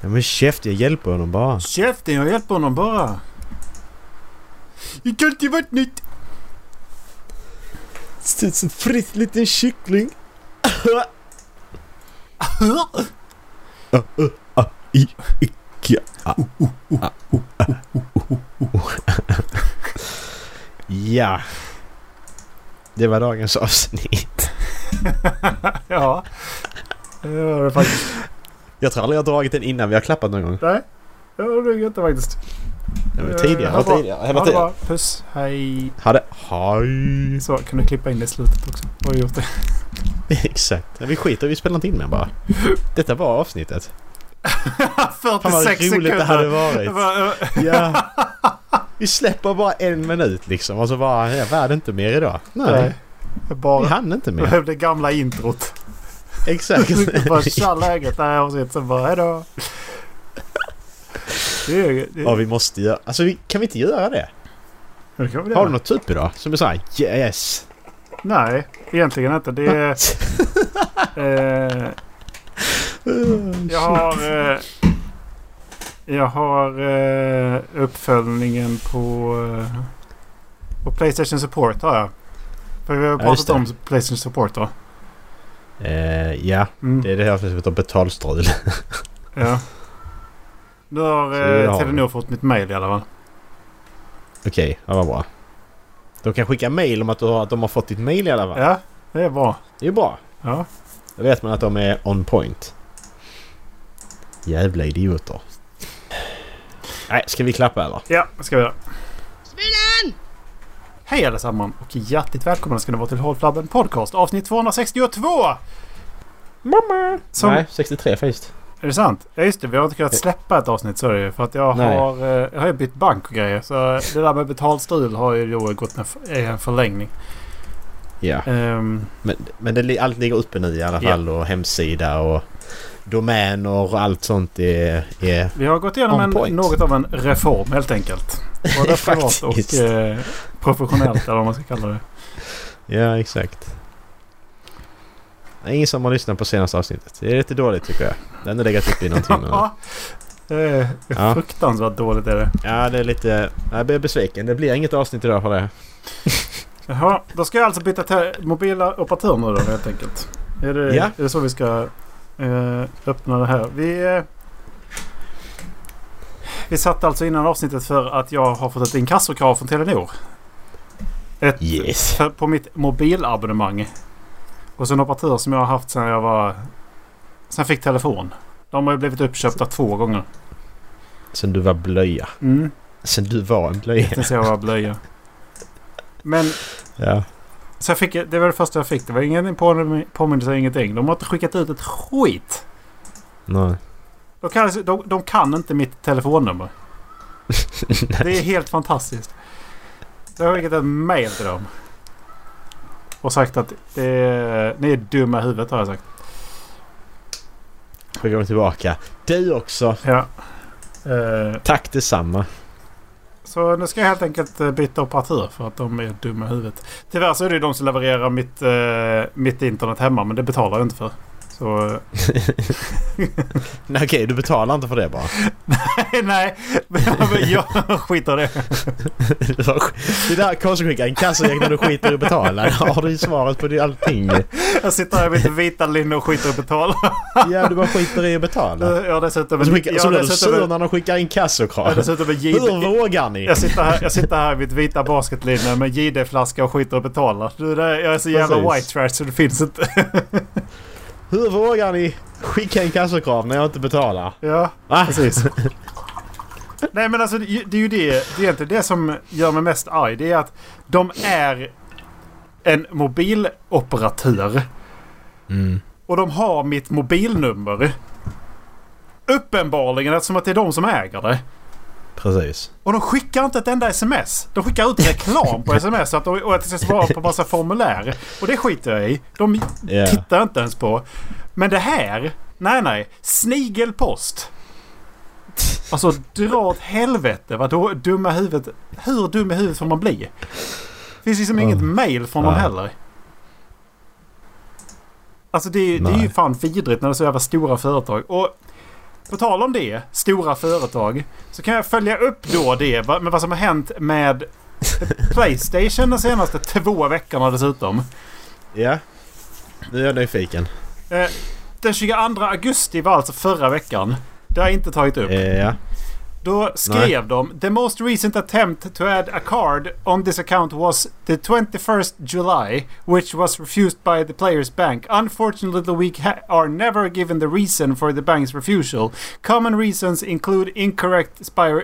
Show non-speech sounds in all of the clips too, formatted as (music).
Ja, men käft, jag hjälper honom bara. Käften, jag hjälper honom bara. Jag kan inte vattnet. Så fritt liten kyckling. I, icke. Ja. Det var dagens avsnitt. (laughs) ja. Det var det faktiskt. Jag tror aldrig jag har dragit den innan vi har klappat någon gång. Nej. Det var det inte faktiskt. Det var tidigare. Eh, Det bra. tidigare. Ha det bra. Puss. Hej. Ha det. Hej. Så, kan du klippa in det i slutet också? Har gjort det? (laughs) Exakt. Vi skiter vi spelar inte in med bara. Detta var avsnittet. (laughs) 46 Fan vad roligt sekunder. det hade varit. Eh, Ja. (laughs) Vi släpper bara en minut liksom och så bara, ja, var det inte mer idag? Nej, Nej. vi Bara hann inte mer. det gamla introt. Exakt. bara (laughs) tja läget här avsnittet. Sen bara hejdå. Det det, Ja, vi måste göra... Alltså vi, kan vi inte göra det? det kan vi Har du något typ idag? Som är såhär yes. Nej, egentligen inte. Det är... (laughs) (laughs) eh, jag har... Eh, jag har eh, uppföljningen på... Eh, på Playstation Support har jag. För vi har Ja, pratat det. om Playstation Support då. Eh, ja, Mm. det är det här som heter betalstrul. Ja. (laughs) Nu har eh, har Telenor fått mitt mail i alla fall. Okej, ja, vad bra. De kan skicka mail om att, du har, att de har fått ditt mail i alla fall. Ja, det är bra. Det är bra. Ja. Då vet man att de är on point. Jävla idioter. Nej, ska vi klappa eller? Ja, ska vi göra. Hej allesammans och hjärtligt välkomna ska ni vara till Håll Flabben Podcast avsnitt 262! Mamma! Som, Nej, 63 faktiskt. Är det sant? Ja just det, vi har inte kunnat släppa ett avsnitt så är det ju. För att jag Nej. har, eh, jag har ju bytt bank och grejer. Så det där med betalstrul har ju då gått är en förlängning. Ja. Ehm, Men, men det, allt ligger uppe nu i alla fall och hemsida och domäner och allt sånt är... är vi har gått igenom en, något av en reform helt enkelt. (laughs) Både privat och eh, professionellt eller vad man ska kalla det. ja, exakt. Ingen som har lyssnat på senaste avsnittet. Det är lite dåligt tycker jag. Den har legat uppe i någon timme nu. (laughs) Ja, det är Ja. fruktansvärt dåligt är det. Ja, det är lite... Jag blir besviken. Det blir inget avsnitt idag för det. (laughs) Jaha, då ska jag alltså byta till mobila operatör nu då helt enkelt. Är det, Ja. är det så vi ska eh, öppna det här? Vi, eh, vi satt alltså innan avsnittet för att jag har fått ett inkassokrav från Telenor. Ett, Yes. på mitt mobilabonnemang. Och en operatör som jag har haft sedan jag var... Sen jag fick telefon. De har ju blivit uppköpta två gånger. Sen du var blöja. Mm. Sen du var en blöja. Tills jag var blöja. Men Ja. Så jag fick, det var det första jag fick. Det var ingen på- påminnelse, ingenting. De har inte skickat ut ett skit. Nej. De kan, de, de kan inte mitt telefonnummer. (laughs) Det är helt fantastiskt. Jag har skickat ett mail till dem. Och sagt att det är, ni är dumma i huvudet har jag sagt. Skickar de tillbaka. Du också. Ja. Eh, Tack detsamma. så nu ska jag helt enkelt eh, byta operatör för att de är dumma i huvudet. Tyvärr så är det ju de som levererar mitt, eh, mitt internet hemma men det betalar jag inte för. Så eh, (laughs) Nej, okej, du betalar inte för det bara. (laughs) Nej, (laughs) men jag skiter i det. det där konstigt att skicka en kassaräkning när du skiter i att betala. Har du svaret på allting. Jag sitter här i mitt vita linne och skiter i att betala. Ja, du bara skiter i att betala. Jag har dessutom så, skickar, jag så blir du sur när de skickar in kassokrav. Hur vågar ni? Jag sitter, här, jag sitter här i mitt vita basketlinne med JD-flaska och skiter och betalar. Du, det, jag är så jävla Precis. white trash så det finns inte. Hur vågar ni skicka in kassokrav när jag inte betalar? Ja, Va? precis. (laughs) Nej men alltså det, det är ju det. Det är egentligen det som gör mig mest arg. Det är att de är en mobiloperatör. Mm. Och de har mitt mobilnummer. Uppenbarligen eftersom att det är de som äger det. Precis. Och de skickar inte ett enda sms. De skickar ut reklam på sms att och att det ska svara på massa formulär. Och det skiter jag i. De Ja. tittar inte ens på. Men det här. Nej, nej. Snigelpost. Alltså dra åt helvete. Vadå dumma huvudet? Hur dum i huvudet får man bli? Det finns liksom inget Oh. mail från dem heller. Alltså det, är- det är ju fan vidrigt när det är så jävla stora företag. Och på tal om det, stora företag. Så kan jag följa upp då det med vad som har hänt med Playstation de senaste två veckorna dessutom. Ja. Nu är jag nyfiken. Eh, den 22 augusti var alltså förra veckan. Det har jag inte tagit upp. Eh, ja. Då skrev Nej. de The most recent attempt to add a card on this account was the 21st July which was refused by the player's bank. Unfortunately the we ha- are never given the reason for the bank's refusal. Common reasons include incorrect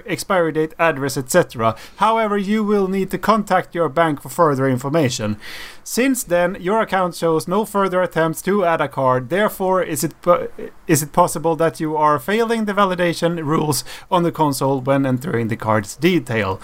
expiry, date, address, etc. However, you will need to contact your bank for further information. Since then, your account shows no further attempts to add a card. Therefore, is it is it possible that you are failing the validation rules on the console when entering the card's detail?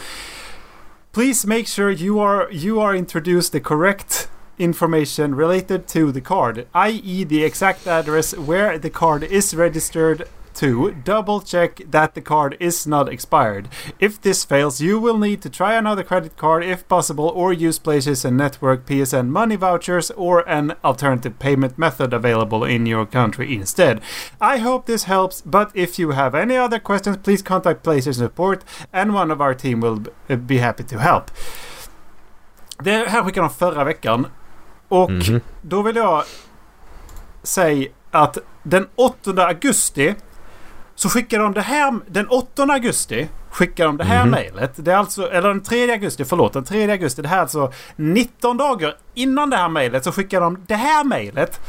Please make sure you are you are introduced the correct information related to the card, i.e., the exact address where the card is registered to. Double check that the card is not expired. If this fails, you will need to try another credit card if possible, or use PlayStation Network PSN money vouchers or an alternative payment method available in your country instead. I hope this helps, but if you have any other questions, please contact PlayStation support, and one of our team will be happy to help. Det här skickade de förra veckan. Och Mhm. då vill jag säga att den 8 augusti så skickar de det här... Den 8 augusti skickar de det här Mhm. mejlet. Det är alltså... Eller den 3 augusti, förlåt. Den 3 augusti. Det här är alltså 19 dagar innan det här mejlet så skickar de det här mejlet.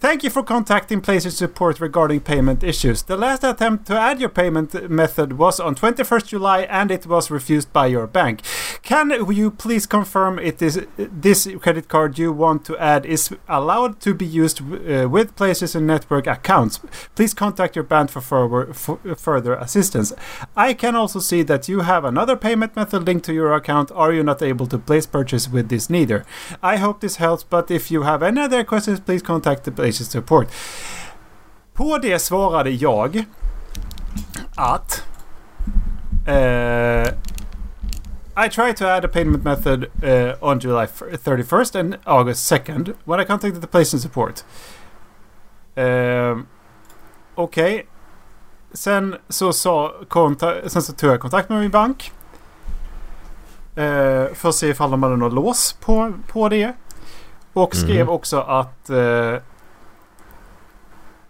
Thank you for contacting PlayStation support regarding payment issues. The last attempt to add your payment method was on 21st July and it was refused by your bank. Can you please confirm it is this credit card you want to add is allowed to be used uh, with places and Network accounts? Please contact your bank for further, for further assistance. I can also see that you have another payment method linked to your account. Are you not able to place purchase with this neither? I hope this helps, but if you have any other questions, please contact the places support. På det svarade jag att eh, i tried to add a payment method uh, on July f- 31st and August 2nd when I contacted the PlayStation support. Um, Okej. Sen så sa konta- sen så tog jag kontakt med min bank. Uh, för att se ifall de hade något lås på, på det. Och skrev Mhm. också att eh,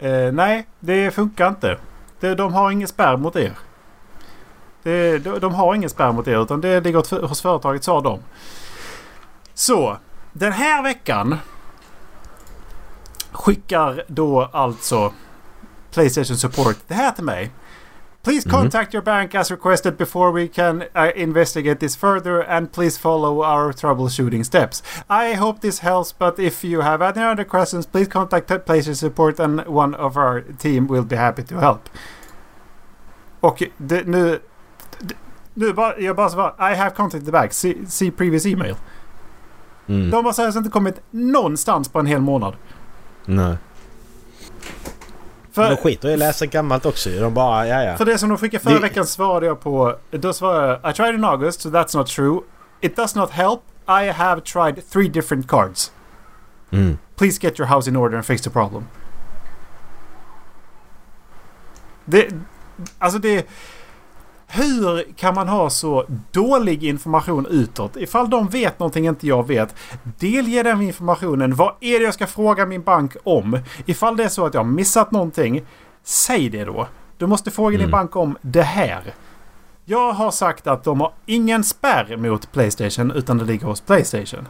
eh, nej, det funkar inte. Det, de har ingen spärr mot er. Det, de, de har ingen spärr mot er utan det ligger hos företaget sa de. Så, den här veckan skickar då alltså Playstation Support det här till mig. Please Mhm. contact your bank as requested before we can uh, investigate this further and please follow our troubleshooting steps. I hope this helps but if you have any other questions please contact PlayStation Support and one of our team will be happy to help. Och det, nu... Nu bara, jag bara svarar I have contacted the bank. See, see previous email. Mm. De har seriöst inte kommit någonstans på en hel månad. Nej. För, De skiter i att läsa gammalt också. De bara, ja ja. För det som de skickade förra Det- veckan svarade jag på. Då svarade jag I tried in August so that's not true. It does not help. I have tried three different cards. Mm. Please get your house in order and fix the problem. Det... Alltså det... Hur kan man ha så dålig information utåt? Ifall de vet någonting inte jag vet. Delge den informationen. Vad är det jag ska fråga min bank om? Ifall det är så att jag har missat någonting. Säg det då. Du måste fråga din Mm. bank om det här. Jag har sagt att de har ingen spärr mot Playstation utan det ligger hos Playstation.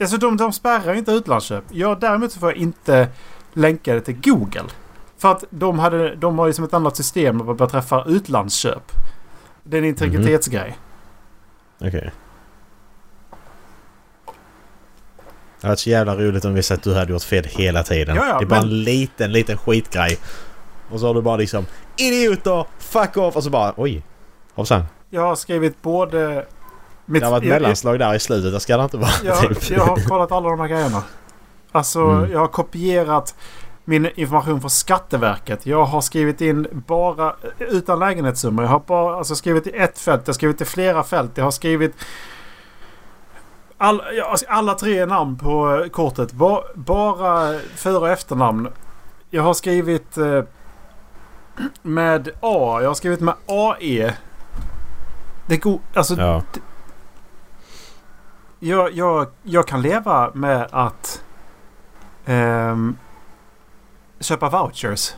Alltså de, de spärrar inte utlandsköp. Jag däremot får jag inte länka det till Google. För att de, hade, de har liksom ett annat system vad beträffar utlandsköp. Det är en integritetsgrej. Okej. Det hade varit så jävla roligt om vi sett att du hade gjort fel hela tiden. Ja, ja, det är bara men- en liten, liten skitgrej. Och så har du bara liksom idioter, fuck off och så bara oj. Hoppsan. Jag har skrivit både... Mitt, Det har varit jag, jag, mellanslag där i slutet. Det ska det inte vara. jag, (laughs) typ. jag har kollat alla de här grejerna. Alltså Mm. jag har kopierat min information från Skatteverket. Jag har skrivit in bara utan lägenhetssummor. Jag har bara alltså, skrivit i ett fält. Jag har skrivit i flera fält. Jag har skrivit all, alltså, alla tre namn på eh, kortet. Ba, bara för och efternamn. Jag har skrivit... Eh, med A. Jag har skrivit med AE. Det går... Alltså... Ja. Jag, jag, jag kan leva med att ehm, köpa vouchers.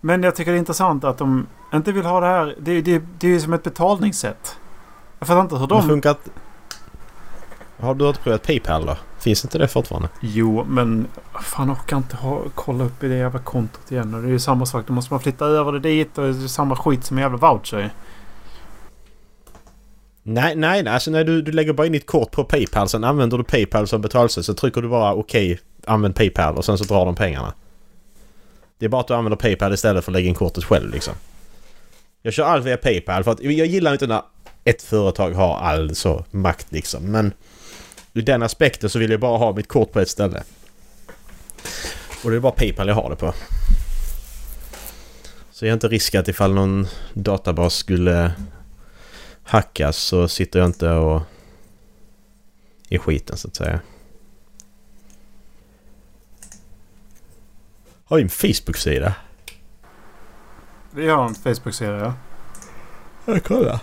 Men jag tycker det är intressant att de inte vill ha det här. Det, det, det är ju som ett betalningssätt. Jag fattar inte hur Det de... funkar inte. Har du inte provat Paypal då? Finns inte det fortfarande? Jo, men fan orkar inte ha, kolla upp i det jävla kontot igen. Och det är ju samma sak. Då måste man flytta över det dit och det är samma skit som en jävla voucher. Nej, nej, nej. Alltså när du, du lägger bara in ditt kort på Paypal. Sen använder du Paypal som betalsätt. Så trycker du bara okej, använd Paypal och sen så drar de pengarna. Det är bara att du använder Paypal istället för att lägga in kortet själv liksom. Jag kör allt via Paypal för att jag gillar inte när ett företag har all så makt liksom. Men ur den aspekten så vill jag bara ha mitt kort på ett ställe. Och det är bara Paypal jag har det på. Så jag har inte risk att ifall någon databas skulle hackas så sitter jag inte och i skiten så att säga. Har ju en Facebook-sida. Vi har en Facebook-sida ja. Ja, kolla.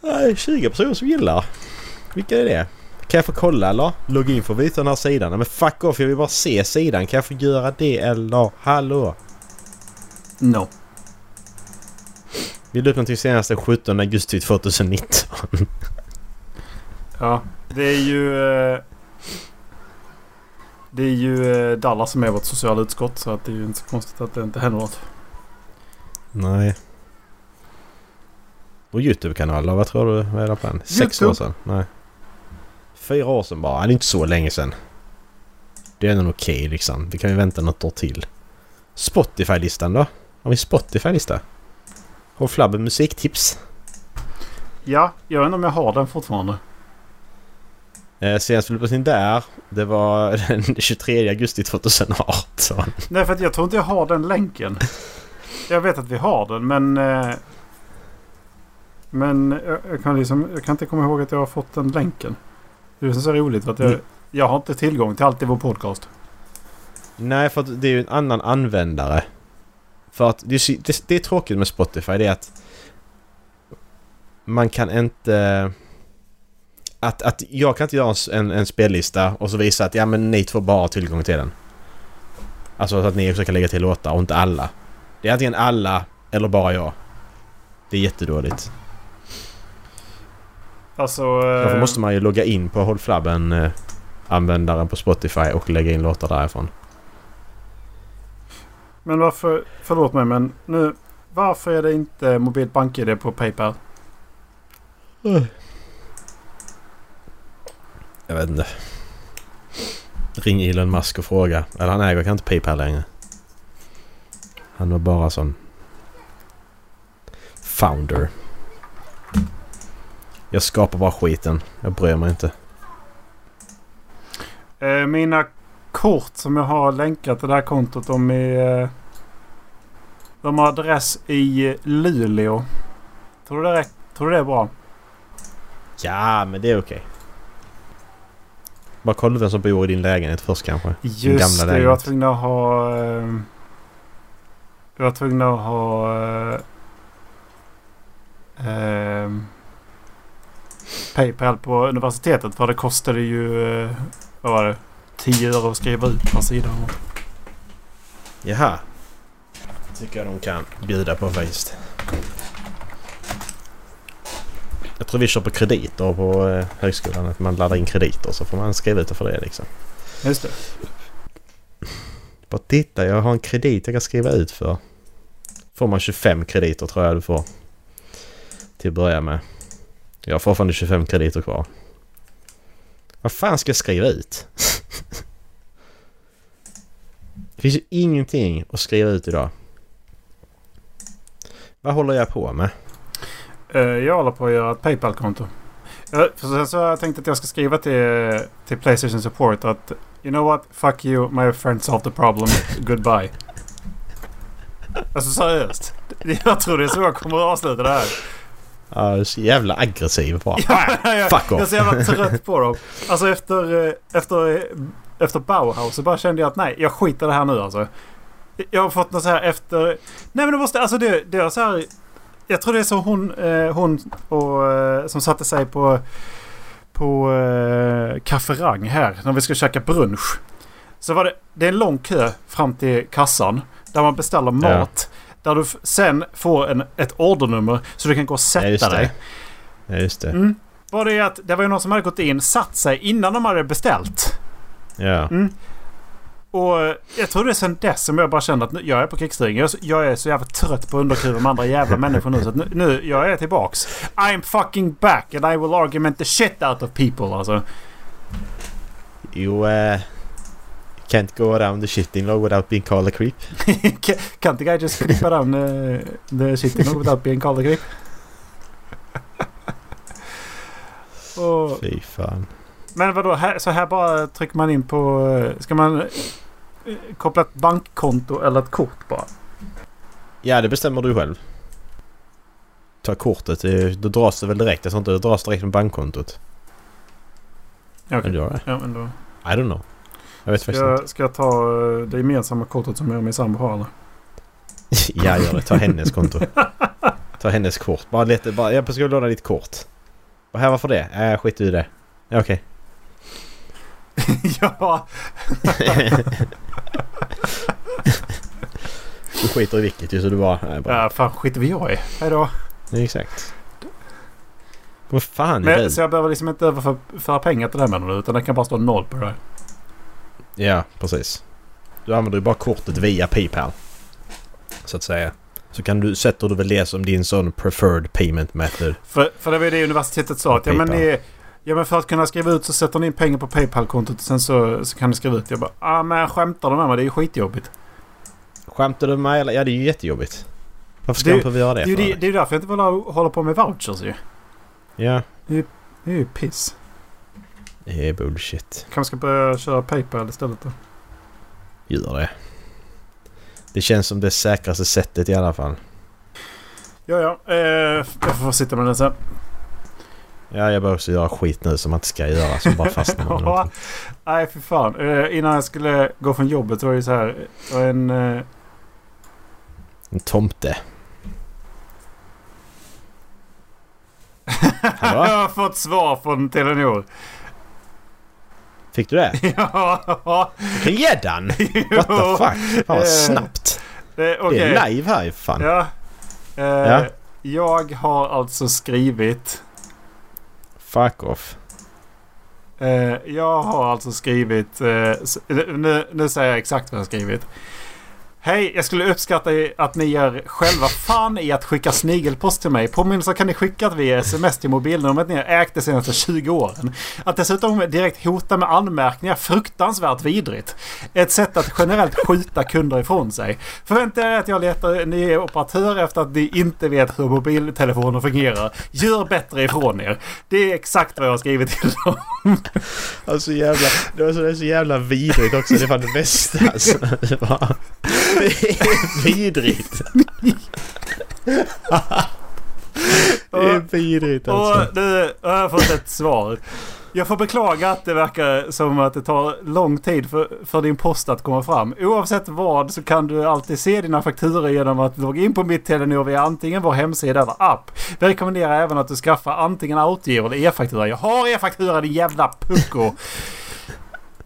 Nej, 20 personer som gillar. Vilka är det? Kan jag få kolla eller? Logga in för att visa den här sidan. Nej, Men fuck off, jag vill bara se sidan. Kan jag få göra det eller? Hallå? No. Vi la upp någonting senast den 17 augusti 2019. Ja, det är ju... Det är ju eh, Dallas som är vårt sociala utskott så att det är ju inte så konstigt att det inte händer något. Nej. Och Youtube-kanal då? Vad tror du? Vad är det på den? Sex år sedan? Nej. Fyra år sedan bara. Det är inte så länge sedan. Det är ändå okej liksom. Vi kan ju vänta något år till. Spotify-listan då? Har vi Spotify-lista? Håll flabben musiktips. Ja, jag vet inte om jag har den fortfarande. Eh, senast vi på in där. Det var (laughs) den 23 augusti 2018. Nej, för jag tror inte jag har den länken. Jag vet att vi har den men... eh, Men jag, kan liksom, jag kan inte komma ihåg att jag har fått den länken. Det är så roligt för att jag, Mm. jag har inte tillgång till allt i vår podcast. Nej, för att det är ju en annan användare. För att det, är det, det är tråkigt med Spotify. Det är att man kan inte... Att, att jag kan inte göra en, en spellista och så visa att ja men ni två bara har tillgång till den. Alltså så att ni också kan lägga till låtar och inte alla. Det är antingen alla eller bara jag. Det är jättedåligt. Alltså... Därför eh, måste man ju logga in på Håll Flabben eh, användaren på Spotify och lägga in låtar därifrån. Men varför... Förlåt mig men nu... Varför är det inte mobilt bank-id på Paypal? Jag vet inte. Ring Elon Musk och fråga. Eller han äger kanske inte Paypal längre. Han var bara som founder. Jag skapar bara skiten. Jag bryr mig inte. Eh, mina kort som jag har länkat till det här kontot de är... eh, De har adress i Luleå. Tror du det, tror du det är bra? Ja, men det är okej. Bara kolla vem som bor i din lägenhet först kanske. Just gamla det, jag var lägenhet. tvungen att ha... eh, Jag var tvungen att ha... eh, Paypal på universitetet för det kostade ju... eh, Vad var det? 10 euro att skriva ut per sida. Jaha. Tycker jag de kan bjuda på faktiskt. Jag tror vi kör på krediter på eh, högskolan. Att man laddar in krediter så får man skriva ut det för det liksom. Just det. Bara titta, jag har en kredit jag kan skriva ut för. Får man 25 krediter tror jag du får. Till att börja med. Jag har fortfarande 25 krediter kvar. Vad fan ska jag skriva ut? (laughs) det finns ju ingenting att skriva ut idag. Vad håller jag på med? Eh, Jag håller på att göra ett Paypal-konto. För sen så har jag tänkt att jag ska skriva till, till Playstation Support att You know what? Fuck you. My friend solved the problem. Goodbye. Alltså seriöst. (laughs) Jag tror det är så jag kommer att avsluta det här. Ja, du är så jävla aggressiv bara. (laughs) jag, Fuck jag är off. så jävla (laughs) trött på dem. Alltså efter, eh, efter, efter Bauhaus så bara kände jag att nej, jag skiter det här nu alltså. Jag har fått något så här efter... Nej men det måste... Alltså det, det är så här... Jag tror det är så hon, eh, hon och, eh, som satte sig på, på eh, kafferang här när vi ska käka brunch. Så var det, det är en lång kö fram till kassan där man beställer mat. Där du sen får en, ett ordernummer så du kan gå och sätta Ja, dig. Ja, just det. Mm. Bara det att det var ju någon som hade gått in, satt sig innan de hade beställt. Ja. Mm. Och jag tror det är sen dess som jag bara kände att nu, jag är på krigsstigen. Jag, är så- jag är så jävla trött på underkuva med andra jävla människor nu. Så att nu, nu, jag är tillbaks. I'm fucking back and I will argument the shit out of people alltså. You uh, can't go around the shitting log without being called a creep. (laughs) Can- Can't the guy just flip around uh, the shit in without being called a creep? (laughs) Och, Fy fan. Men vadå, här, så här bara trycker man in på... eh, Ska man eh, koppla ett bankkonto eller ett kort bara? Ja, det bestämmer du själv. Ta kortet. det- Då dras det väl direkt. Jag tror inte det dras direkt med bankkontot. Okej. Det? Ja, men då. I don't know. Jag vet Ska faktiskt inte. ska jag ta eh, det gemensamma kortet som jag och min sambo har eller? (laughs) Ja, gör det. Ta hennes (laughs) konto. Ta hennes kort. Bara lite. Bara, jag ska låna ditt kort. Och här, varför det? Äh, skit i det. Ja, okej. (laughs) ja, Du skiter i vilket ju så du bara... Nej, bara. ja, fan skiter vi jag i. Hejdå. Nej, exakt. Vad fan är Men, det? så jag behöver liksom inte överföra pengar till den nu utan det kan bara stå noll på det här. Ja, precis. Du använder ju bara kortet via Paypal. Så att säga. Så kan du, sätter du väl det som din sån preferred payment method. För, för det var ju det universitetet sa. Att, ja, men ni, ja men för att kunna skriva ut så sätter ni in pengar på Paypal-kontot och sen så, så kan ni skriva ut. Jag bara ah men skämtar de med mig? Det är ju skitjobbigt. Skämtar du med mig? Ja, det är ju jättejobbigt. Varför ska Det- man behöva göra det, Det det, det är ju därför jag inte vill hålla på med vouchers ju. Ja. Det är ju piss. Det är bullshit. Kanske ska börja köra Paypal istället då. Gör det. Det känns som det säkraste sättet i alla fall. Ja ja, eh, jag får sitta med den sen. Ja, jag börjar också göra skit nu som man inte ska göra. Som bara fastnar med (laughs) Ja. Nej för fan. Eh, innan jag skulle gå från jobbet var det så här. Det var en... Eh, En tomte. (laughs) Jag har fått svar från Telenor. Fick du det? (laughs) ja. Gäddan! What the fuck? Fan vad Eh, snabbt. Det, Det okej. är live här ju fan. Ja. Eh, Ja. Jag har alltså skrivit... Fuck off. Eh, jag har alltså skrivit... Eh, nu, nu säger jag exakt vad jag har skrivit. Hej, jag skulle uppskatta att ni gör själva fan i att skicka snigelpost till mig. Påminnelser kan ni skicka via sms till mobilnumret ni har ägt de senaste 20 åren. Att dessutom direkt hota med anmärkningar fruktansvärt vidrigt. Ett sätt att generellt skjuta kunder ifrån sig. Förvänta er att jag letar ny operatör efter att ni inte vet hur mobiltelefoner fungerar. Gör bättre ifrån er. Det är exakt vad jag har skrivit till dem. Alltså jävla... Det var så, det är så jävla vidrigt också. Det var det bästa alltså. Det, var, det är vidrigt. Det är vidrigt alltså. Och nu har jag fått ett svar. Jag får beklaga att det verkar som att det tar lång tid för, för din post att komma fram. Oavsett vad så kan du alltid se dina fakturor genom att logga in på mitt Telenor via antingen vår hemsida eller app. Vi rekommenderar även att du skaffar antingen autogiro eller e-faktura. Jag har e-faktura din jävla pucko!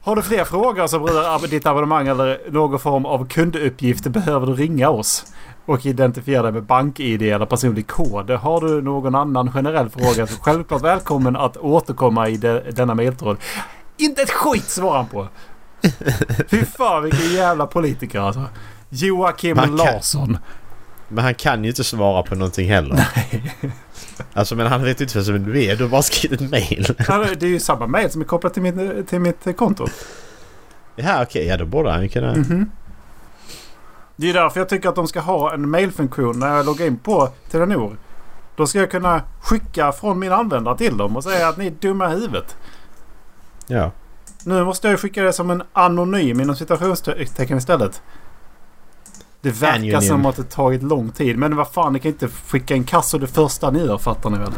Har du fler frågor som rör ditt abonnemang eller någon form av kunduppgift behöver du ringa oss och identifiera dig med BankID eller personlig kod. Har du någon annan generell fråga så självklart välkommen att återkomma i de, denna mejltråd. Inte ett skit svarar han på! Fy fan vilken jävla politiker alltså. Joakim Larsson. Men han kan ju inte svara på någonting heller. Alltså men han vet ju inte vem du är. Du har bara skrivit mail. Det är ju samma mejl som är kopplat till mitt, till mitt konto. Ja okej, ja då borde han ju kunna... Mhm. Det är därför jag tycker att de ska ha en mailfunktion när jag loggar in på Telenor. Då ska jag kunna skicka från min användare till dem och säga att ni är dumma i huvudet. Ja. Nu måste jag skicka det som en anonym inom citationstecken istället. Det verkar som att det tagit lång tid. Men vad fan, ni kan inte skicka en kasso det första ni gör fattar ni väl?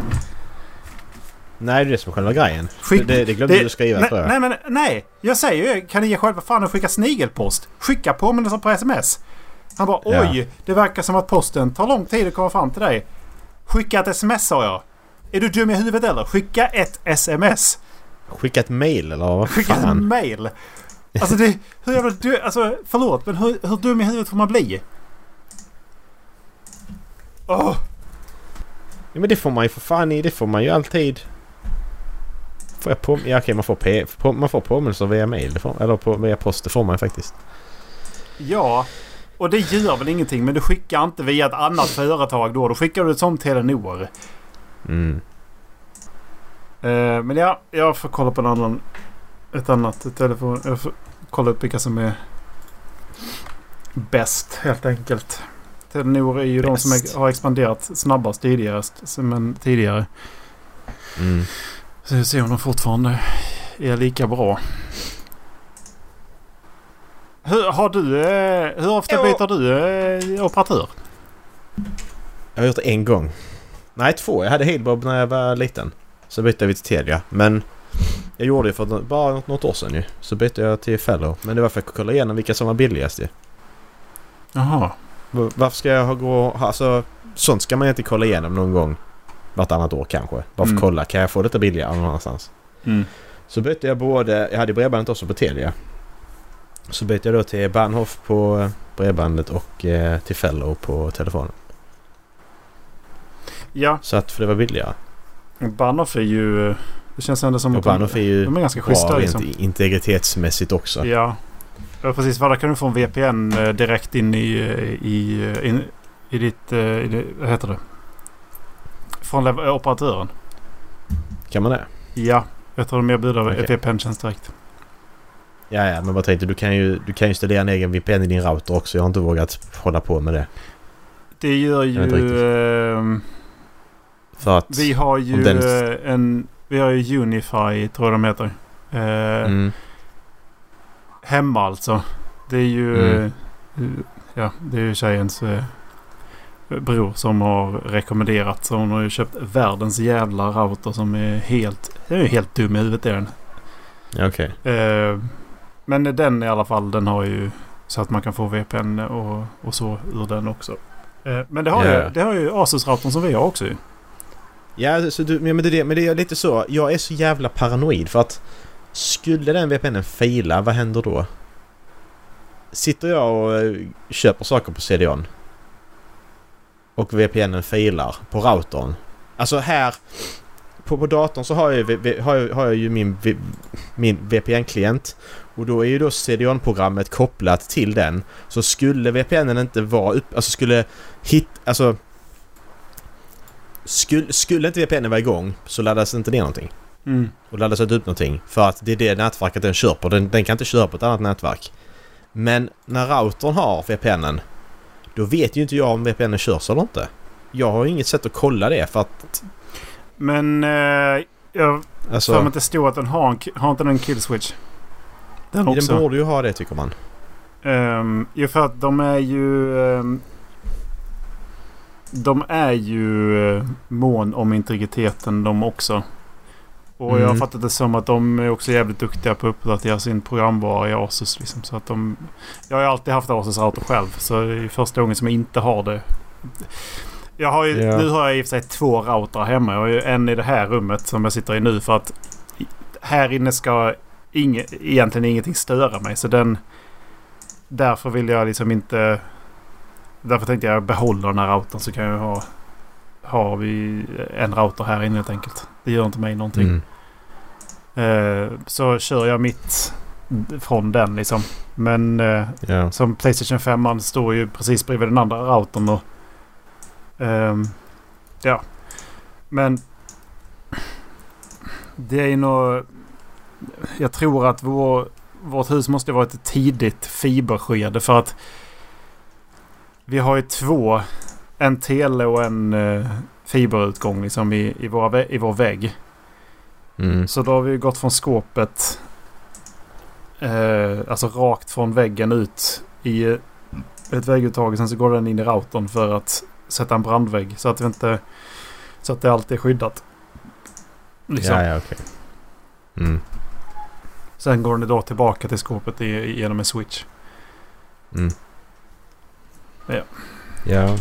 Nej, det är det som är själva grejen. Skick- det, det glömde det- du skriva nej, tror jag. nej, men nej. Jag säger ju, kan ni ge själva fan att skicka snigelpost? Skicka påminnelser på sms. Han bara Ja. oj, det verkar som att posten tar lång tid att komma fram till dig. Skicka ett sms sa jag. Är du dum i huvudet eller? Skicka ett sms. Skicka ett mail eller vad Skicka ett fan? mail. Alltså det... Hur jävla du, Alltså förlåt men hur, hur dum i huvudet får man bli? Åh! Ja, men det får man ju för fan i. Det får man ju alltid. Får jag på... Ja okej man får, P... på... man får påminnelser via mail. Får... Eller på... via post. Det får man ju faktiskt. Ja. Och det gör väl ingenting men du skickar inte via ett annat företag då. Då skickar du ett som Telenor. Mm. Eh, men ja, jag får kolla på en annan... Ett annat telefon... Jag får kolla upp vilka som är bäst helt enkelt. Telenor är ju de som är, har expanderat snabbast tidigare. Men tidigare. Mm. Så vi ser om de fortfarande är lika bra. Hur, har du, eh, hur ofta Ja. byter du eh, operatör? Jag har gjort det en gång. Nej två. Jag hade Halebob när jag var liten. Så bytte vi till Telia. Men jag gjorde det för bara något år sedan ju. Så bytte jag till Fellow. Men det var för att kolla igenom vilka som var billigast ju. Jaha. Varför ska jag ha gå... Alltså sånt ska man ju inte kolla igenom någon gång. Vartannat år kanske. Bara för att Mm. kolla. Kan jag få lite billigare någon annanstans? Mm. Så bytte jag både... Jag hade bredbandet också på Telia. Så bytte jag då till Bahnhof på eh, bredbandet och eh, till Fellow på telefonen. Ja, Så att för det var billigare. Bahnhof är ju... Det känns ändå som Och att de, är ju de är ganska bra schyssta rent liksom. integritetsmässigt också. Ja. ja, precis. Där kan du få en VPN eh, direkt in i, eh, i, eh, in, i ditt... I det, vad heter det? Från operatören. Kan man det? Ja, jag tror de erbjuder okay. VPN-tjänst direkt. Ja, ja, men vad tänkte du? kan ju, du kan ju installera en egen VPN i din router också. Jag har inte vågat hålla på med det. Det gör ju... ehm, För att... Vi har ju den- en... Vi har ju Unify, tror jag de heter. Eh, Mm, Hemma alltså. Det är ju... Mm. Ja, det är ju tjejens eh, bror som har rekommenderat. Så hon har ju köpt världens jävla router som är helt... Den är ju helt dum i huvudet är den. okej. Eh, men den i alla fall, den har ju... Så att man kan få VPN och, och så ur den också. Eh, men det har, Ja, ju, det har ju Asus-routern som vi har också ju. Ja, så du, men det, är det- men det är lite så. Jag är så jävla paranoid för att skulle den VPNen faila, vad händer då? Sitter jag och eh, köper saker på CDON och VPNen failar på routern. Alltså här på, på datorn så har jag, har jag, har jag ju min, min VPN-klient och då är ju då CDON-programmet kopplat till den. Så skulle VPNen inte vara upp... Alltså skulle hit... Alltså skulle, skulle inte VPN vara igång så laddas inte ner någonting. Mm. Och laddas inte upp någonting. För att det är det nätverket den kör på. Den, den kan inte köra på ett annat nätverk. Men när routern har VPNen då vet ju inte jag om VPNen körs eller inte. Jag har inget sätt att kolla det för att... Men eh, jag Alltså, för mig att det stod att den har, en, har inte den en kill switch. Den också. den borde ju ha det tycker man. Um, jo för att de är ju... ehm, de är ju eh, mån om integriteten de också. Och jag har Mm. fattat det som att de är också jävligt duktiga på att uppdatera sin programvara i Asus. Liksom, så att de, jag har alltid haft Asus router själv. Så det är första gången som jag inte har det. Jag har ju, Ja. Nu har jag i och för sig två routrar hemma. Jag har ju en i det här rummet som jag sitter i nu. För att här inne ska inge, egentligen ingenting störa mig. Så den... Därför vill jag liksom inte... Därför tänkte jag behålla den här routern så kan jag ha... Har vi en router här inne helt enkelt. Det gör inte mig någonting. Mm. Eh, så kör jag mitt från den liksom. Men eh, Ja. som Playstation 5 man står ju precis bredvid den andra routern. Och, ehm, ja. Men det är nog... Jag tror att vår, vårt hus måste vara ett tidigt fiberskede för att vi har ju två. En tele och en eh, fiberutgång liksom i, i, våra, i vår vägg. Mm. Så då har vi gått från skåpet. Eh, alltså rakt från väggen ut i eh, ett vägguttag. Sen så går den in i routern för att sätta en brandvägg. Så att, vi inte, så att det alltid är skyddat. Liksom. Ja, ja, okej. Mm, Sen går den då tillbaka till skåpet i, genom en switch. mm. Ja. Ja.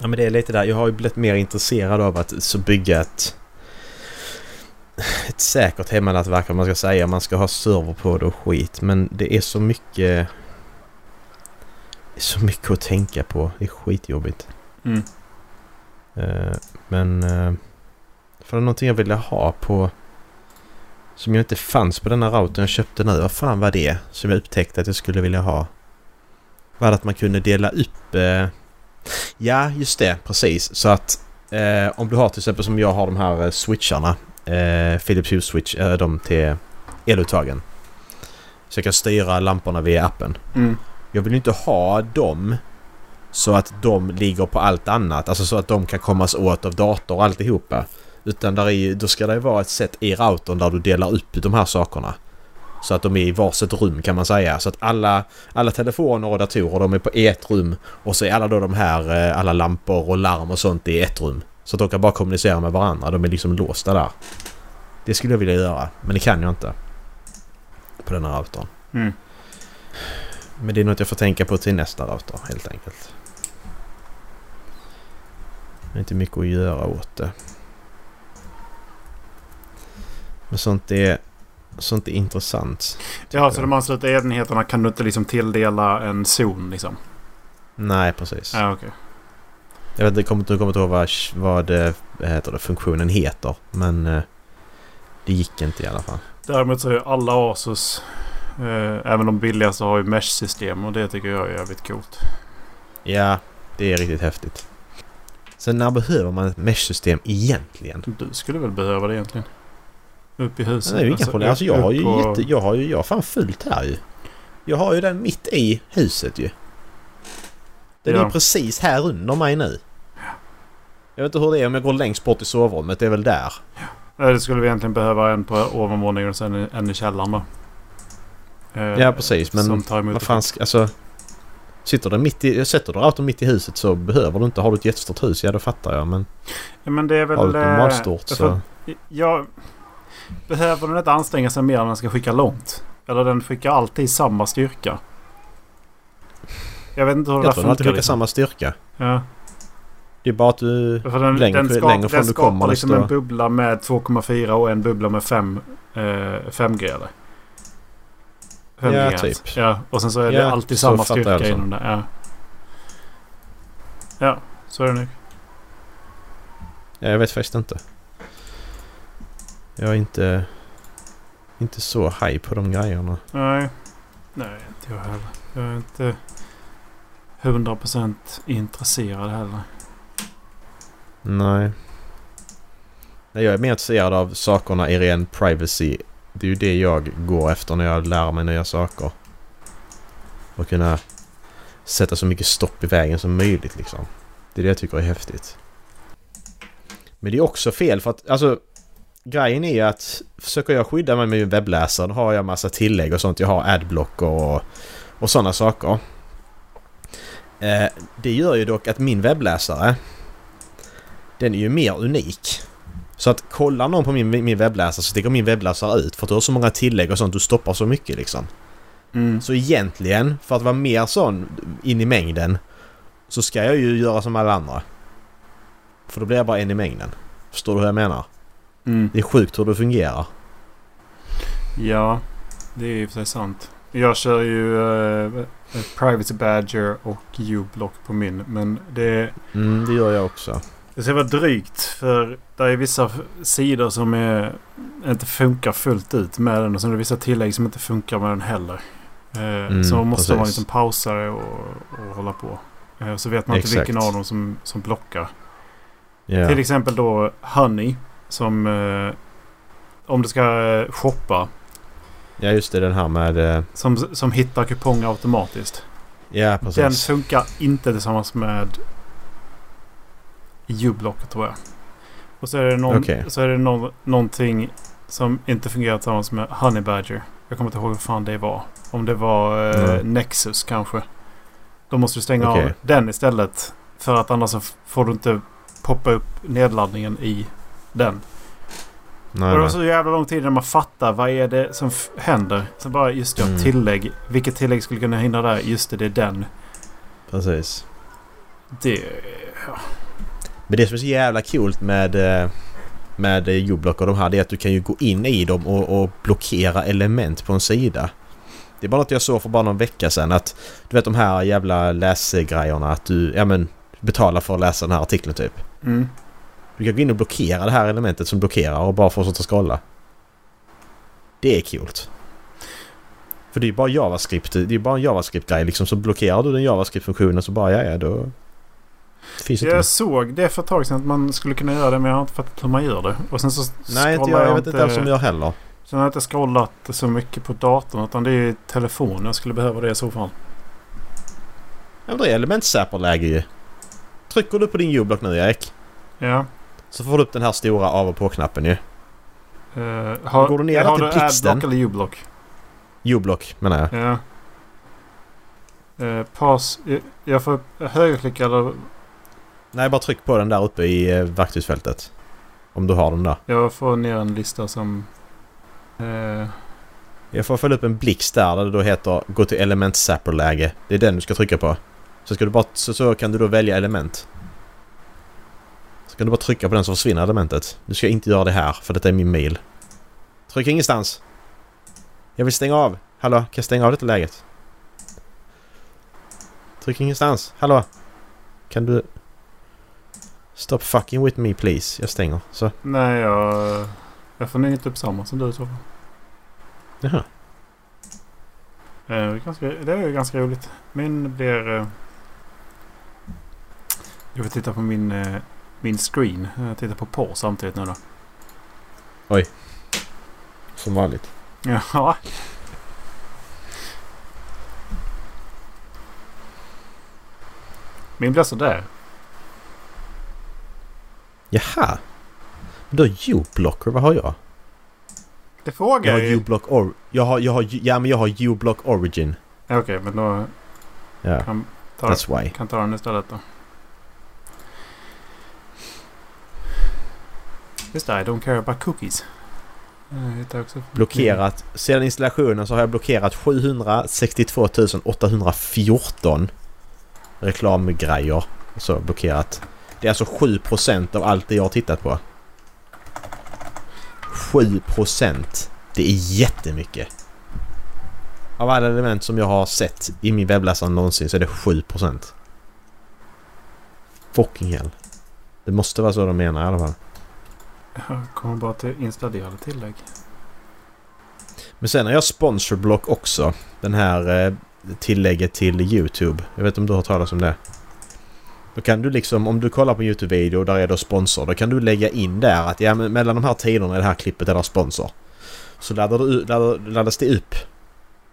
Ja men det är lite där. Jag har ju blivit mer intresserad av att så bygga ett... Ett säkert hemmanätverk om man ska säga. Man ska ha server på det och skit. Men det är så mycket... Det är så mycket att tänka på. Det är skitjobbigt. Mm. Eh, men... Uh, för det är någonting jag ville ha på... Som ju inte fanns på denna routern jag köpte nu. Vad fan var det? Som jag upptäckte att jag skulle vilja ha. Var att man kunde dela upp... Eh, ja, just det. Precis. Så att eh, om du har till exempel som jag har de här eh, switcharna. Eh, Philips Hue Switch. Eh, de till eluttagen. Så jag kan styra lamporna via appen. Mm. Jag vill inte ha dem så att de ligger på allt annat. Alltså så att de kan kommas åt av dator och alltihopa. Utan där är, då ska det vara ett sätt i routern där du delar upp de här sakerna. Så att de är i varsitt rum kan man säga. Så att alla, alla telefoner och datorer de är på ett rum. Och så är alla då de här, eh, alla lampor och larm och sånt i ett rum. Så att de kan bara kommunicera med varandra. De är liksom låsta där. Det skulle jag vilja göra. Men det kan jag inte. På den här routern. Mm. Men det är något jag får tänka på till nästa router helt enkelt. Det är inte mycket att göra åt det. Men sånt är, sånt är intressant. Ja, så de ansluter enheterna kan du inte liksom tilldela en zon liksom? Nej, precis. Ja, okej. Jag vet inte, kommer kommer inte ihåg vad, vad heter det, funktionen heter. Men eh, det gick inte i alla fall. Däremot så är ju alla Asus, eh, även de billigaste, har ju mesh-system och det tycker jag är jävligt coolt. Ja, det är riktigt häftigt. Sen när behöver man ett mesh-system egentligen? Du skulle väl behöva det egentligen? Upp i huset? Det är ju inga problem. Alltså jag har ju på- jätte, jag har ju, jag har fan fullt här ju. Jag har ju den mitt i huset ju. Den är Ja. ju precis här under mig nu. Jag vet inte hur det är om jag går längst bort i sovrummet. Det är väl där. Nej, det skulle vi egentligen behöva en på ovanvåningen och sen en i källaren då. Eh, Ja precis men vad fan ska, alltså... Sitter du mitt i, sätter du routern mitt i huset så behöver du inte. Har du ett jättestort hus, ja då fattar jag men... Ja, men det är väl... Har du ett eh, normalstort för- så... Jag... Behöver den inte anstränga sig mer än den ska skicka långt? Eller den skickar alltid samma styrka? Jag vet inte hur det Jag där tror den alltid skickar Liksom. samma styrka. Ja. Det är bara att du... För den, Längre- den, ska, längre från den du skapar kommer liksom desto- en bubbla med 2,4 och en bubbla med 5 eh, 5G eller? 5G Ja, hertz. typ. Ja, och sen så är det Ja, alltid samma styrka inom det. Ja. ja, så är det nu. Ja, jag vet faktiskt inte. Jag är inte... Inte så high på de grejerna. Nej. Nej, inte jag heller. Jag är inte 100% intresserad heller. Nej. Nej, jag är mer intresserad av sakerna i ren privacy. Det är ju det jag går efter när jag lär mig nya saker. Och kunna sätta så mycket stopp i vägen som möjligt liksom. Det är det jag tycker är häftigt. Men det är också fel för att alltså grejen är att försöker jag skydda mig med min webbläsare då har jag massa tillägg och sånt. Jag har adblocker och, och sådana saker. Eh, det gör ju dock att min webbläsare den är ju mer unik. Så att kollar någon på min, min webbläsare så sticker min webbläsare ut för att du har så många tillägg och sånt. Du stoppar så mycket liksom. Mm. Så egentligen, för att vara mer sån in i mängden så ska jag ju göra som alla andra. För då blir jag bara en i mängden. Förstår du hur jag menar? Mm. Det är sjukt hur det fungerar. Ja, det är i och för sig sant. Jag kör ju eh, Privacy Badger och U-block på min. Men det, Mm, det gör jag också. det ska vara drygt. För det är vissa sidor som är, inte funkar fullt ut med den. Och sen är det vissa tillägg som inte funkar med den heller. Eh, Mm, så måste man precis. liksom pausa det och, och hålla på. Eh, så vet man inte Exakt. vilken av dem som, som blockar. Ja. Till exempel då Honey. Som eh, om du ska eh, shoppa. ja, just det. Den här med... eh, Som, som hittar kuponger automatiskt. Ja, Den precis. funkar inte tillsammans med U-block tror jag. Och så är det, någon, Okej. så är det någon, någonting som inte fungerar tillsammans med Honey Badger. Jag kommer inte ihåg hur fan det var. Om det var eh, Mm. Nexus kanske. Då måste du stänga av Okej. den istället. För att annars får du inte poppa upp nedladdningen i den. Nej, och det var så jävla lång tid när man fattar vad är det som händer. Så bara just det, Mm. tillägg. Vilket tillägg skulle kunna hindra där? Just det, det är den. Precis. Det... Men det som är så jävla coolt med, eh, med Ublock och de här det är att du kan ju gå in i dem och, och blockera element på en sida. Det är bara något jag såg för bara någon vecka sedan att du vet de här jävla läsgrejerna att du ja, men, betalar för att läsa den här artikeln typ. Mm. Du kan gå in och blockera det här elementet som blockerar och bara fortsätta scrolla. Det är coolt. För det är ju bara JavaScript. Det är bara en JavaScript-grej liksom. Så blockerar du den JavaScript-funktionen så bara ja, ja då... Finns inte Jag såg det för ett tag sedan att man skulle kunna göra det men jag har inte fattat hur man gör det. Och sen så Nej, inte jag, jag vet inte ens om jag heller. Sen har jag inte scrollat så mycket på datorn utan det är telefonen jag skulle behöva det i så fall. Ja, men det är elementsapperläge ju. Trycker du på din U-block nu Erik. Ja. Så får du upp den här stora av och på-knappen ju. Uh, har, Går du ner har till du blixten? adblock eller ublock? U-block menar jag. Ja. Uh, pass. Jag, jag får högerklicka eller Nej, bara tryck på den där uppe i eh, verktygsfältet. Om du har den där. jag får ner en lista som... eh, Jag får följa upp en blixt där, där det då heter gå till elementsapperläge. Det är den du ska trycka på. Så, ska du bara, så, så kan du då välja element. Kan du bara trycka på den så försvinner elementet. Du ska inte göra det här för detta är min mail. Tryck ingenstans. Jag vill stänga av. Hallå, kan jag stänga av detta läget? Tryck ingenstans. Hallå? Kan du... Stop fucking with me please. Jag stänger. Så. nej, jag... Jag får nog inte upp samma som du i så fall. Jaha. Eh, det är ganska, det är ju ganska roligt. Min blir... eh, Jag får titta på min, eh, min screen. Jag tittar på på samtidigt nu då. Som vanligt. Ja. Min blir sådär. Jaha. Men då U-blocker, vad har jag? Det frågar har jag ju. U-block or... Jag har, jag har, ja men jag har U-block origin. Okej, men då Ja, kan, ta, that's why. kan ta den istället då. Just det, I don't care about cookies. Blockerat. Sedan installationen så har jag blockerat 762 814 reklamgrejer. Så blockerat. Det är alltså 7% av allt det jag har tittat på. 7%. Det är jättemycket. Av alla element som jag har sett i min webbläsare någonsin så är det 7%. Fucking hell. Det måste vara så de menar i alla fall. Jag kommer bara till installerade tillägg. Men sen har jag sponsorblock också. Den här eh, tillägget till YouTube. Jag vet inte om du har talas om det? Då kan du liksom, om du kollar på YouTube-video där är det sponsor. Då kan du lägga in där att ja, mellan de här tiderna i det här klippet är det sponsor. Så laddar du, laddar, laddas det upp.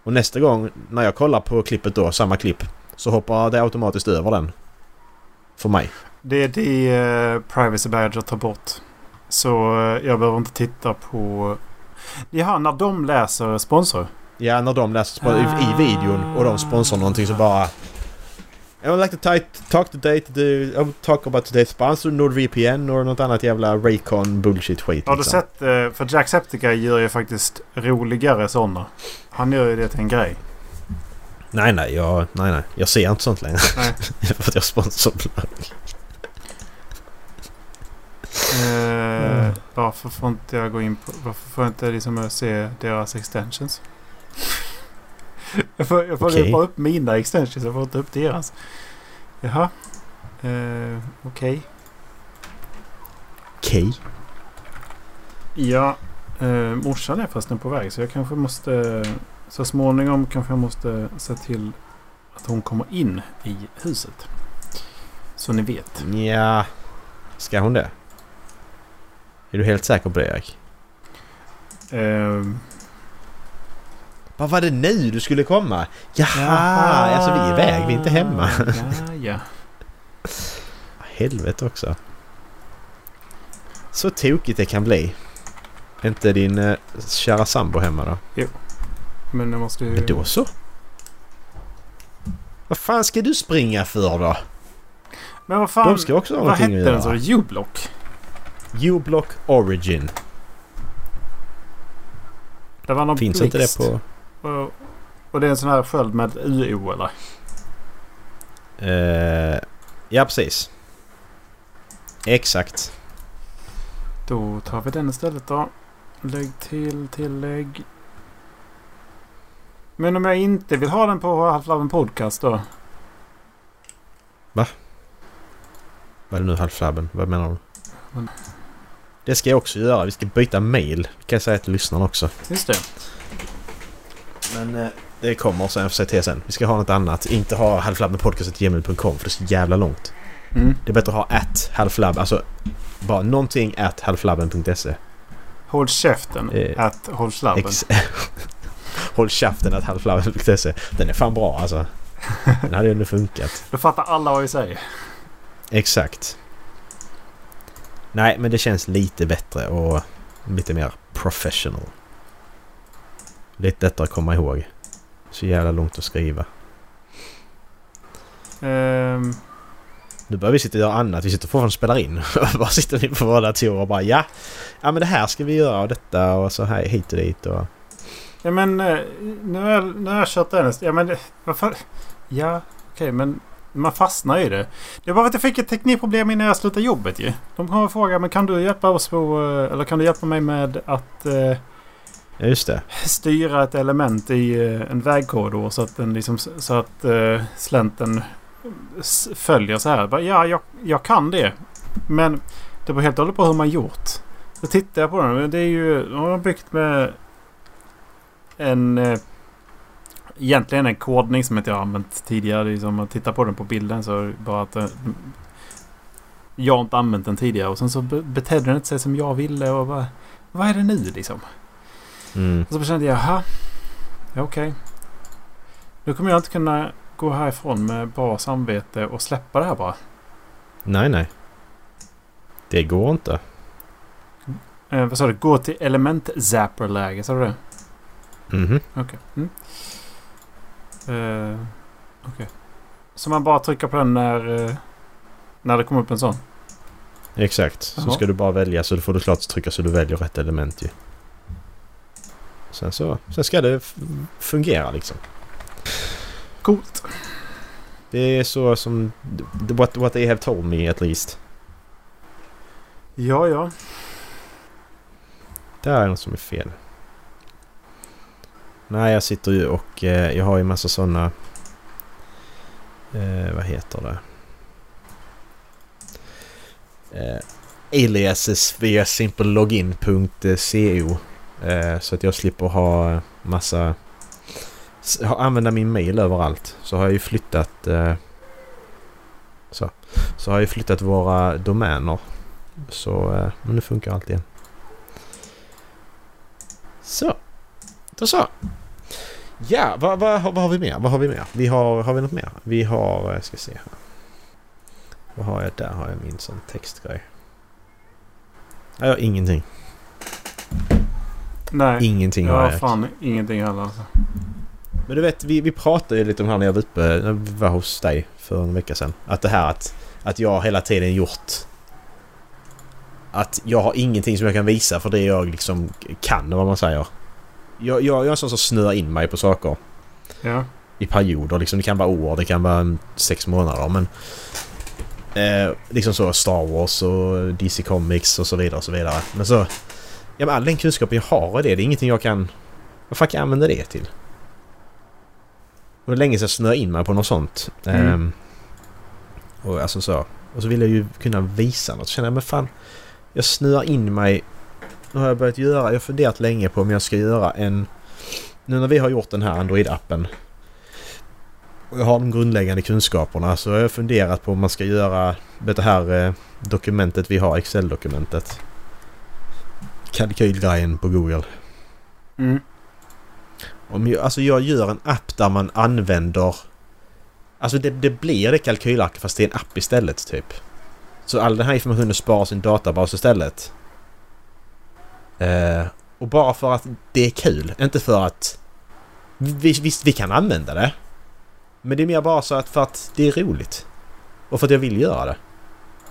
Och nästa gång när jag kollar på klippet då, samma klipp, så hoppar det automatiskt över den. För mig. Det är det eh, Privacy Badger tar bort. Så eh, jag behöver inte titta på... Jaha, när de läser sponsor. Ja, när de läser spon- i, i videon och de sponsrar någonting så bara... I would like to talk today to the... I talk about today's sponsor, NordVPN och något annat jävla Raycon bullshit skit. Har du liksom. sett? eh, För Jacksepticeye gör ju faktiskt roligare sådana. Han gör ju det till en grej. Nej, nej, jag, nej, nej. Jag ser inte sånt längre. Nej. (laughs) för att jag sponsrar. Eh, varför får inte jag gå in på... Varför får jag inte liksom se deras extensions? jag får, jag får Okej. bara upp mina extensions. Jag får inte upp deras. Jaha. Eh, Okej. Okej. Ja. Eh, morsan är förresten på väg så jag kanske måste... Så småningom kanske jag måste se till att hon kommer in i huset. Så ni vet. Ja. Ska hon det? Är du helt säker på det Erik? Eh, Vad var det nu du skulle komma? Jaha! Alltså vi är iväg, vi är inte hemma. ja, ja. (laughs) Helvete också. Så tokigt det kan bli. Är inte din eh, kära sambo hemma då? Men jag måste ju... Men då så. Vad fan ska du springa för då? Men vad fan. De ska också ha vad någonting hette att den göra. så? U-block? U-block Origin. Det var någon Finns inte det blixt. på... Och, och det är en sån här sköld med UO eller? Eh, ja, precis. Exakt. Då tar vi den istället då. Lägg till tillägg. Men om jag inte vill ha den på Half-Laven Podcast då? Vad är det nu halvflabben? Vad menar du? Det ska jag också göra. Vi ska byta mail. Det kan jag säga till lyssnarna också. Just det. Men eh, det kommer sen. Jag får säga till sen. Vi ska ha något annat. Inte ha halvflabbenpodcast.gmail.com för det är så jävla långt. Mm. Det är bättre att ha at halvflab. Alltså bara någonting at halvflabben.se. Håll käften. Eh, att håll slabben. Ex- (laughs) Håll käften at halvflabben.se. Den är fan bra alltså. (laughs) Den hade ju ändå funkat. Då fattar alla vad vi säger. Exakt. Nej, men det känns lite bättre och lite mer professional. Lite lättare att komma ihåg. Så jävla långt att skriva. Ehm, Nu börjar vi sitta och göra annat. Vi sitter fortfarande och spelar in. (laughs) bara sitter ni på våra datorer och bara ja. Ja men det här ska vi göra och detta och så här hit och dit och... ja men eh, nu har jag, nu har jag kört den. Ja men det- varför? Ja okej men man fastnar i det. Det var att jag fick ett teknikproblem innan jag slutade jobbet ju. De kommer och frågar men kan du hjälpa oss på eh, eller kan du hjälpa mig med att eh, just det. styra ett element i eh, en vägkorridor så att den liksom så att eh, slänten följer så här. Ja, jag, jag kan det. Men det beror helt och hållet på hur man gjort. Så tittar jag på den. Det är ju... De har byggt med en... Egentligen en kodning som inte jag har använt tidigare. Det är som att titta på den på bilden så är det bara att... Eh, jag har inte använt den tidigare och sen så be- betedde den inte sig som jag ville och bara... Vad är det nu liksom? Mm. Och så kände jag, jaha. Ja, okej. Nu kommer jag inte kunna gå härifrån med bra samvete och släppa det här bara. Nej nej. Det går inte. Eh, vad sa du? Gå till element zapper-läge, sa du det? Mhm. Okej. Mm. Eh, okej. Så man bara trycker på den när, eh, när det kommer upp en sån? Exakt. Så Jaha. ska du bara välja så får du klart trycka så du väljer rätt element ju. Sen så... Sen ska det fungera liksom. Coolt. Det är så som... What, what they have told me at least. Ja, ja. Det är något som är fel. Nej, jag sitter ju och eh, jag har ju massa sådana... Eh, vad heter det? Eh, aliases via simplelogin.co eh, Så att jag slipper ha massa... ha- Använda min mail överallt. Så har jag ju flyttat... Eh, så. Så har jag ju flyttat våra domäner. Så eh, men nu funkar allt igen. Så. Då så. Ja, vad, vad, vad har vi mer? Vad har vi mer? Vi har, har vi något mer? Vi har, jag ska se här. Vad har jag? Där har jag min sån textgrej. Jag har ingenting. Nej. Ingenting jag har har jag. fan ingenting heller. Alltså. Men du vet, vi, vi pratade ju lite om det här när jag var uppe, när vi var hos dig för en vecka sedan. Att det här att, att jag hela tiden gjort... Att jag har ingenting som jag kan visa för det jag liksom kan, vad man säger. Jag, jag, jag är en sån som snöar in mig på saker. Ja. i perioder. Liksom, det kan vara år, det kan vara sex månader. Men eh, liksom så Star Wars och DC Comics och så vidare och så vidare. Men så... Ja men all den kunskapen jag har i det, det är ingenting jag kan... Vad fan kan jag använda det till? Och det är länge sedan jag snöade in mig på något sånt. Mm. Ehm, och alltså så. Och så vill jag ju kunna visa något. Så känner jag men fan... Jag snöar in mig... Nu har jag börjat göra... Jag har funderat länge på om jag ska göra en... Nu när vi har gjort den här Android-appen och jag har de grundläggande kunskaperna så har jag funderat på om man ska göra det här eh, dokumentet vi har, Excel-dokumentet. Kalkylgrejen på Google. Mm. Om jag, alltså jag gör en app där man använder... Alltså det, det blir det kalkylarket fast det är en app istället typ. Så all den här informationen sparas i en databas istället. Eh, och bara för att det är kul, inte för att... Vi, visst, vi kan använda det. Men det är mer bara så att för att det är roligt. Och för att jag vill göra det.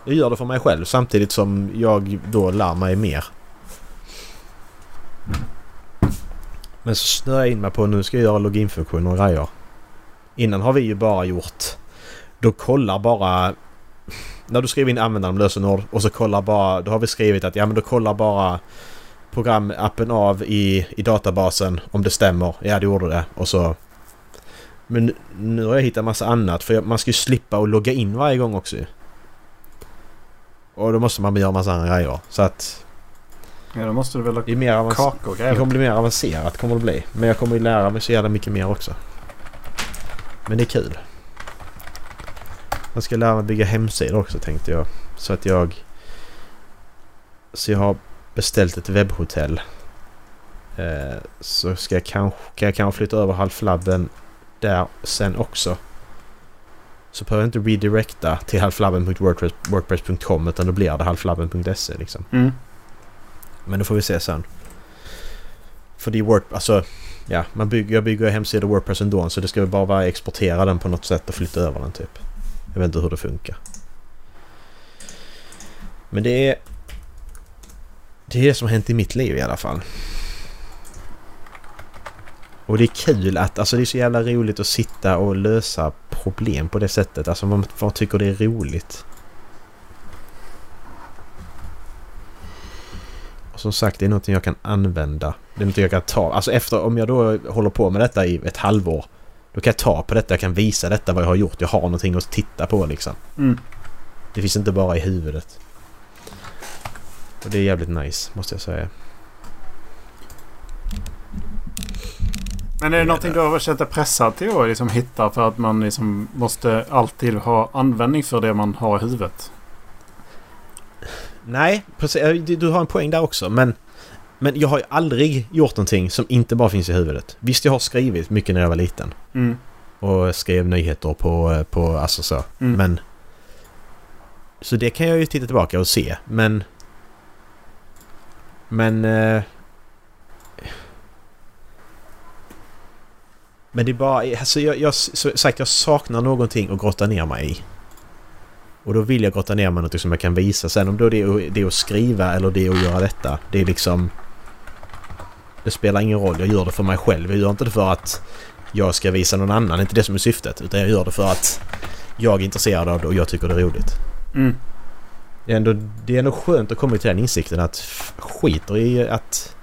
Jag gör det för mig själv samtidigt som jag då lär mig mer. Men så snöar jag in mig på nu ska jag göra loginfunktioner och grejer. Innan har vi ju bara gjort... Då kollar bara... När du skriver in användaren lösenord och så kollar bara... Då har vi skrivit att ja men då kollar bara programappen av i, i databasen om det stämmer. Ja det gjorde det. Och så... Men nu har jag hittat massa annat för man ska ju slippa att logga in varje gång också. Och då måste man göra massa andra grejer. Så att... Ja, då måste du väl ha Det mer kakor Det kommer bli mer avancerat kommer det bli. Men jag kommer ju lära mig så jävla mycket mer också. Men det är kul. Jag ska lära mig bygga hemsidor också tänkte jag. Så att jag... Så jag har beställt ett webbhotell. Eh, så ska jag kanske, kan jag kanske flytta över halflabben där sen också. Så behöver jag inte redirecta till halflabben.wordpress.com utan då blir det halflabben.se liksom. Mm. Men det får vi se sen. För det är Word... Alltså... Ja, man bygger, jag bygger hemsidor Wordpress ändå så det ska väl bara vara exportera den på något sätt och flytta över den typ. Jag vet inte hur det funkar. Men det är... Det är det som har hänt i mitt liv i alla fall. Och det är kul att... Alltså det är så jävla roligt att sitta och lösa problem på det sättet. Alltså man, man tycker det är roligt. Och som sagt, det är någonting jag kan använda. Det är någonting jag kan ta. Alltså efter, om jag då håller på med detta i ett halvår. Då kan jag ta på detta, jag kan visa detta vad jag har gjort. Jag har någonting att titta på liksom. Mm. Det finns inte bara i huvudet. Och det är jävligt nice, måste jag säga. Men är det någonting du har känt dig pressad till att liksom hitta för att man liksom måste alltid ha användning för det man har i huvudet? Nej, precis. Eh, Du du har en poäng där också. Men, men jag har ju aldrig gjort någonting som inte bara finns i huvudet. Visst, jag har skrivit mycket när jag var liten. Mm. Och skrev nyheter på, på alltså så. Mm. Men... Så det kan jag ju titta tillbaka och se. Men... Men... Eh, men det är bara... Alltså jag, jag, sagt, jag saknar någonting att grotta ner mig i. Och då vill jag grotta ner mig i något som jag kan visa. Sen om då det är, det är att skriva eller det är att göra detta. Det är liksom... Det spelar ingen roll. Jag gör det för mig själv. Jag gör inte det för att jag ska visa någon annan. Det är inte det som är syftet. Utan jag gör det för att jag är intresserad av det och jag tycker det är roligt. Mm. Det är ändå, det är ändå skönt att komma till den insikten att skiter i att...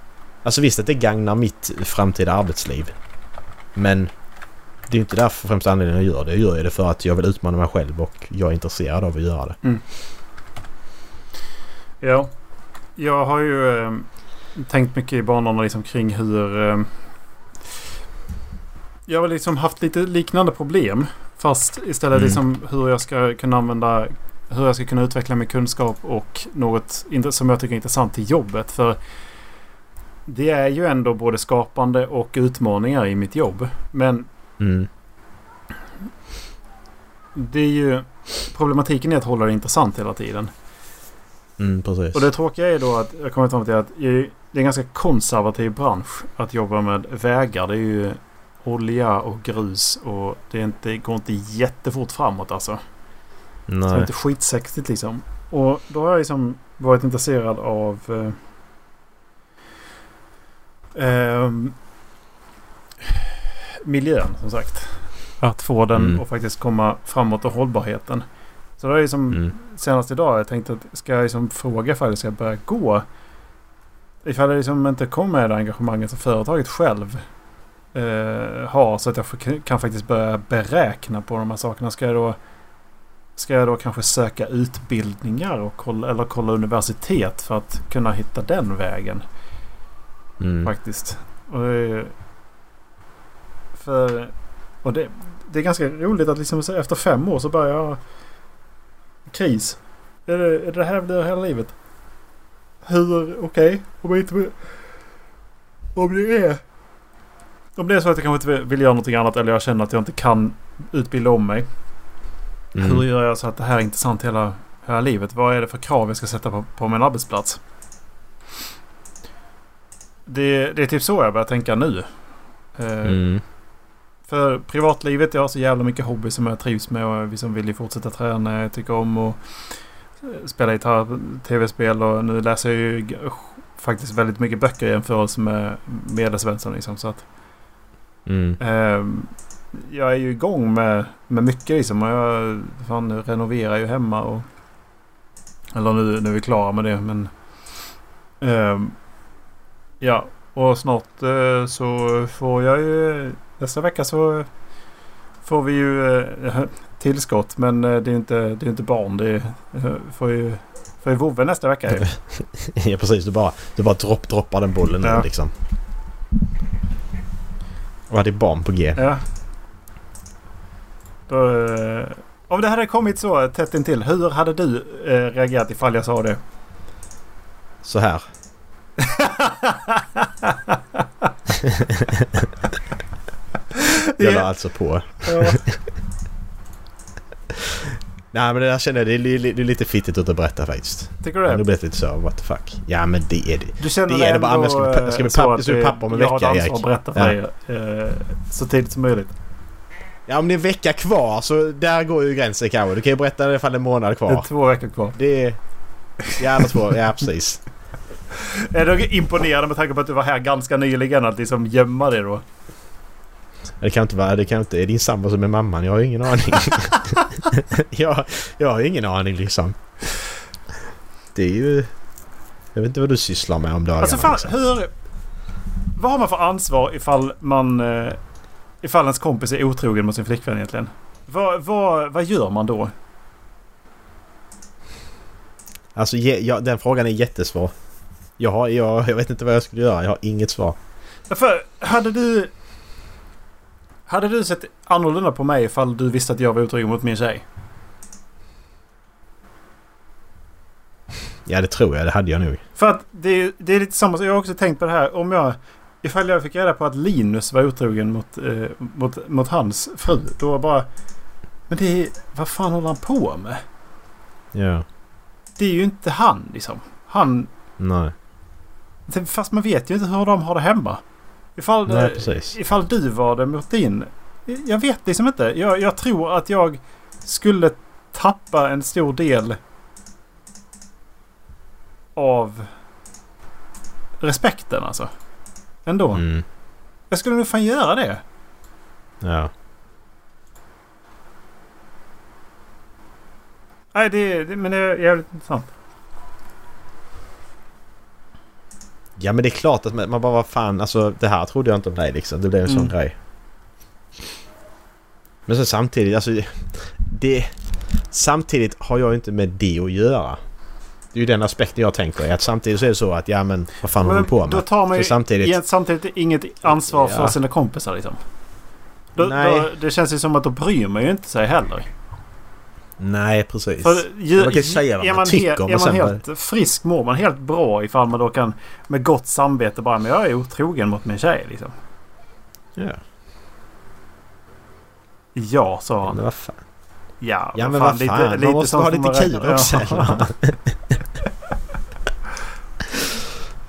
Alltså visst att det gagnar mitt framtida arbetsliv. Men det är inte därför främst anledningen jag gör det. Jag gör det för att jag vill utmana mig själv och jag är intresserad av att göra det. Ja. Jag har ju eh, tänkt mycket i banorna liksom kring hur... Eh, jag har liksom haft lite liknande problem. Fast istället Mm. liksom hur jag ska kunna använda... Hur jag ska kunna utveckla min kunskap och något som jag tycker är intressant till jobbet. För det är ju ändå både skapande och utmaningar i mitt jobb. Men Mm. det är ju... Problematiken är att hålla det intressant hela tiden. Mm. Och det tråkiga är då att jag kommer fram till att i- det är en ganska konservativ bransch att jobba med vägar. Det är ju olja och grus och det, inte, det går inte jättefort framåt alltså. Så det är Nej. inte skitsexigt liksom. Och då har jag liksom varit intresserad av eh, ehm, miljön som sagt. Att få den Mm. att faktiskt komma framåt och hållbarheten. Så det är liksom Mm. senast idag jag tänkte att ska jag liksom fråga ifall jag ska börja gå. Ifall det liksom inte kommer med det engagemanget som företaget själv eh, har så att jag kan faktiskt börja beräkna på de här sakerna. Ska jag då, ska jag då kanske söka utbildningar och kolla, eller kolla universitet för att kunna hitta den vägen Mm. faktiskt. Och för, och det, det är ganska roligt att liksom efter fem år så börjar jag kris. Är det, är det här blir hela livet? Hur, okej, om jag inte Om det är... Om det är så att jag kanske inte vill göra någonting annat eller jag känner att jag inte kan utbilda om mig. Mm. Hur gör jag så att det här är intressant hela, hela livet? Vad är det för krav jag ska sätta på, på min arbetsplats? Det, det är typ så jag börjar tänka nu. Eh, Mm. För privatlivet, jag har så jävla mycket hobby som jag trivs med och vi som vill ju fortsätta träna. Jag tycker om att eh, spela gitarr, tv-spel och nu läser jag ju faktiskt väldigt mycket böcker i jämförelse med Medelsvensson. Liksom, så att, Mm. ehm, jag är ju igång med, med mycket liksom. Jag fan, renoverar ju hemma. Och, eller nu, nu är vi klara med det. Men ehm, Ja, och snart eh, så får jag ju... Nästa vecka så får vi ju eh, (laughs) tillskott. Men eh, det är ju inte, det är inte barn. Det är, eh, får ju, får ju vovve nästa vecka ju. (laughs) ja precis, du bara, du bara dropp, droppar den bollen Ja. liksom. Och hade barn på G. Ja. Då, eh, om det hade kommit så tätt intill. Hur hade du eh, reagerat ifall jag sa det? Så här. Jag la Ja. alltså på. Ja. (laughs) Nej men det där känner jag, det är, det är lite fittigt att berätta faktiskt. Tycker Det du har det? lite så, what the fuck. Ja men det är det. Du känner Det är det bara, jag ska bli- jag ska bli eh, pappa- ska bli pappa om en jag har vecka, ett ansvar att Erik. berätta för dig eh, så tidigt som möjligt. Ja om det är en vecka kvar så där går ju gränsen kanske. Du kan ju berätta det ifall det är en månad Det är kvar. två veckor kvar. Det är... Eller två, ja precis. Är du imponerad med tanke på att du var här ganska nyligen att liksom gömma det då? Det kan inte vara, det kan inte... Är din sambo som är mamman? Jag har ingen aning. (laughs) jag, jag har ingen aning liksom. Det är ju... Jag vet inte vad du sysslar med om dagarna. Alltså fan, liksom. hur... Vad har man för ansvar ifall man... eh, Ifall ens kompis är otrogen mot sin flickvän egentligen? Vad, vad, vad gör man då? Alltså ja, den frågan är jättesvår. Jag, har, jag, jag vet inte vad jag skulle göra. Jag har inget svar. För hade du... Hade du sett annorlunda på mig ifall du visste att jag var otrogen mot min tjej? Ja det tror jag. Det hade jag nog. För att det, är- det är lite samma sak. Jag har också tänkt på det här. Om jag... Ifall jag fick reda på att Linus var otrogen mot, eh, mot, mot hans fru. Då bara... Men det är... Vad fan håller han på med? Ja. Det är ju inte han liksom. Han... Nej. Fast man vet ju inte hur de har det hemma. Ifall, Nej precis. ifall du var det mot din... Jag vet liksom inte. Jag, jag tror att jag skulle tappa en stor del av respekten alltså. Ändå. Mm. Jag skulle nog fan göra det. Ja. Nej, det, det, men det är jävligt intressant. Ja men det är klart att man man bara vad fan alltså det här trodde jag inte om dig liksom. Det blev en sån Mm. grej. Men så samtidigt alltså det... Samtidigt har jag inte med det att göra. Det är ju den aspekten jag tänker i. Att samtidigt så är det så att ja men vad fan håller Men du på Då med? tar man ju Så samtidigt... samtidigt inget ansvar för Ja. sina kompisar liksom. Då, Nej. Då, det känns ju som att då bryr man ju inte sig heller. Nej precis. För ju, Man kan ju säga vad man man, tycker, he, är man sen helt frisk, mår man helt bra ifall man då kan med gott samvete bara men jag är otrogen mot min tjej liksom. Ja. Ja, sa han. Men vad fan. Ja, Ja men vad fan. man måste ha lite kul också.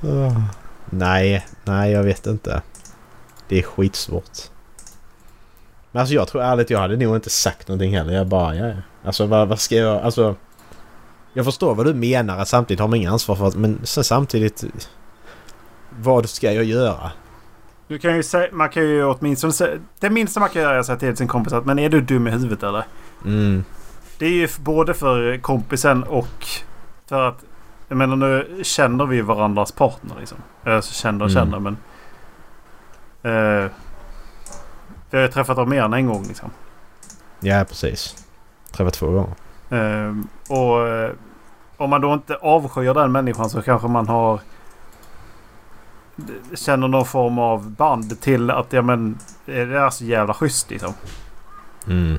Åh. (laughs) nej, nej jag vet inte. Det är skitsvårt. Men alltså jag tror ärligt jag hade nog inte sagt någonting heller. Jag bara ja. Alltså vad, vad ska jag... Alltså... Jag förstår vad du menar att samtidigt har man ingen ansvar för att, Men sen samtidigt... Vad ska jag göra? Du kan ju säga, man kan ju åtminstone säga, Det minsta man kan göra är att säga till sin kompis att men är du dum i huvudet eller? Mm. Det är ju både för kompisen och för att jag menar nu känner vi varandras partner liksom. Alltså känner och Mm. känner men... Eh, vi har ju träffat dem mer än en gång liksom. Ja precis. Träffat två gånger. Eh, och eh, om man då inte avskyr den människan så kanske man har... Känner någon form av band till att ja men det är så jävla schysst liksom. Mm.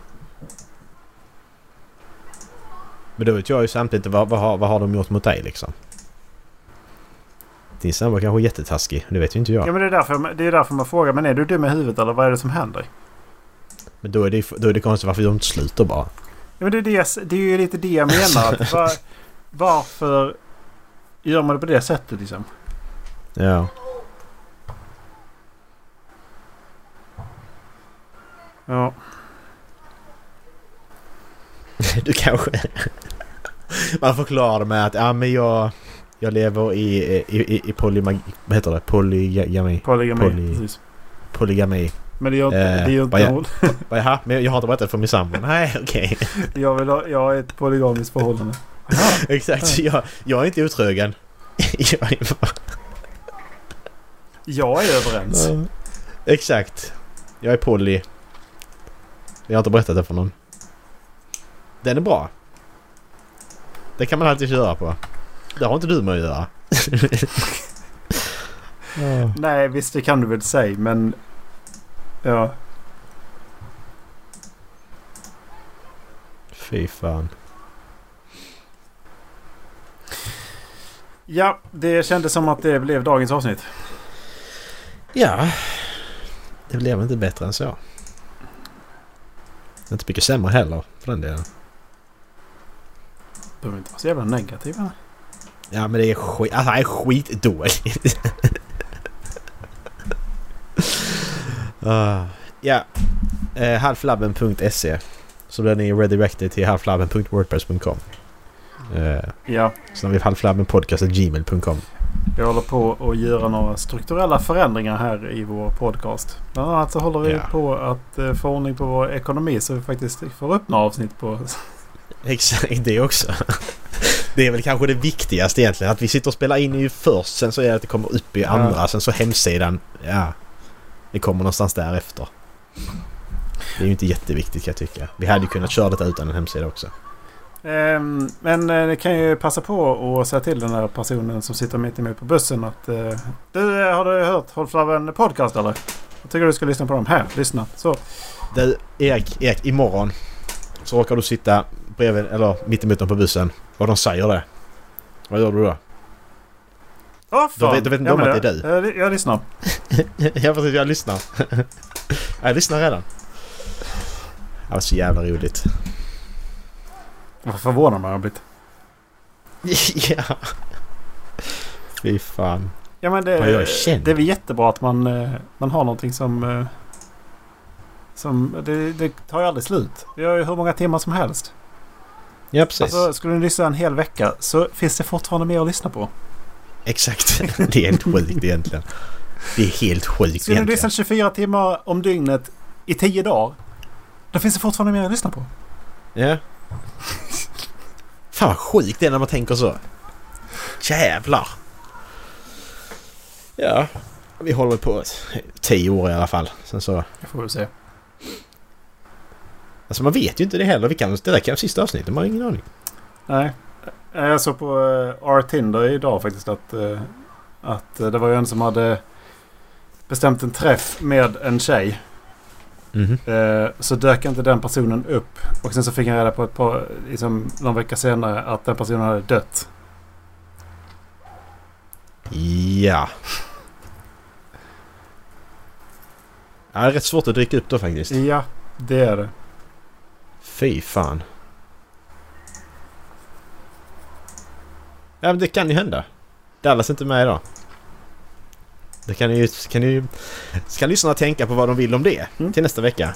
Men då vet jag ju samtidigt vad, vad, har, vad har de gjort mot dig liksom? Din sambo kanske är jättetaskig. Det vet ju inte jag. Ja men det är, därför, det är därför man frågar men är du dum i huvudet eller vad är det som händer? Men då är det, då är det konstigt varför de inte slutar bara. Ja, men det, är det, det är ju lite det jag menar. Att var, (laughs) varför gör man det på det sättet liksom? Ja. Ja. (laughs) Du kanske... Man förklarar det med att ja men jag... Jag lever i, i, i, i polymag... Vad heter det? Polygami. Polygami. Poly- Precis. Polygami. Men det gör inte... Eh, det gör inte. Jaha, (laughs) men jag har inte berättat för min sambo. Nej, (laughs) okej. jag, vill ha, jag har ett polygamiskt förhållande. Exakt. Jag, jag är inte otrogen. jag är bara... Jag är överens. Exakt. Jag är poly. Jag har inte berättat det för någon. Den är bra. Det kan man alltid köra på. Det har inte du med att göra. Nej, visst det kan du väl säga men... Ja. Fy fan. Ja, det kändes som att det blev dagens avsnitt. Ja. Det blev inte bättre än så. Inte mycket sämre heller för den delen. Behöver inte vara så jävla negativa. Ja men det är skit... Alltså det är skitdåligt. uh, (laughs) ja. Uh, halflabben.se Så blir ni redirected till halflabben.wordpress.com uh, Ja, Sen har vi halflabbenpodcast.gmail.com vi håller på att göra några strukturella förändringar här i vår podcast. Bland annat så håller vi Ja. på att eh, få ordning på vår ekonomi så vi faktiskt får upp några avsnitt på... Exakt, (laughs) det också. Det är väl kanske det viktigaste egentligen. Att vi sitter och spelar in ju först. Sen så är det att det kommer upp i Ja. andra. Sen så hemsidan. Ja. Det kommer någonstans därefter. Det är ju inte jätteviktigt kan jag tycka. Vi hade ju kunnat köra detta utan en hemsida också. Ehm, men eh, ni kan ju passa på att säga till den här personen som sitter mitt emot på bussen att... Eh, du, eh, har du hört Håll Flabben podcast eller? Jag tycker du ska lyssna på dem. Här, lyssna. Så. Du, Erik, Erik, imorgon så råkar du sitta bredvid, eller mitt emot dem på bussen och de säger det. Vad gör du då? Åh, Då vet- då vet inte de men att det är jag- Jag, jag lyssnar. (laughs) jag precis, jag lyssnar. (laughs) jag lyssnar redan. Det var så jävla roligt. Vad förvånad man har blivit. (laughs) ja. Fy fan. Ja men det, det är väl jättebra att man, eh, man har någonting som... eh, Som... Det, det tar ju aldrig slut. Vi har ju hur många timmar som helst. Ja precis. Alltså skulle ni lyssna en hel vecka så finns det fortfarande mer att lyssna på. Exakt. (laughs) det är helt sjukt egentligen. Det är helt sjukt Skulle ni egentligen. lyssna 24 timmar om dygnet i 10 dagar. Då finns det fortfarande mer att lyssna på. Ja. Fan vad sjukt det är när man tänker så. Jävlar. Ja. Vi håller på tio år i alla fall. Sen så... Det får vi se. Alltså man vet ju inte det heller. Vi kan, det där kan vara sista avsnittet. Man har ingen aning. Nej. Eh, Jag såg på uh, R-Tinder idag faktiskt att, eh, att eh, det var ju en som hade bestämt en träff med en tjej. Mhm. Eh, så dök inte den personen upp. Och sen så fick han reda på ett par, liksom, någon vecka senare att den personen hade dött. Ja. Ja, det är rätt svårt att dyka upp då faktiskt. Ja, det är det. Fy fan. Ja, men det kan ju hända. Dallas är inte med idag. Det kan ju... Kan ju ska lyssnarna tänka på vad de vill om det Mm. till nästa vecka.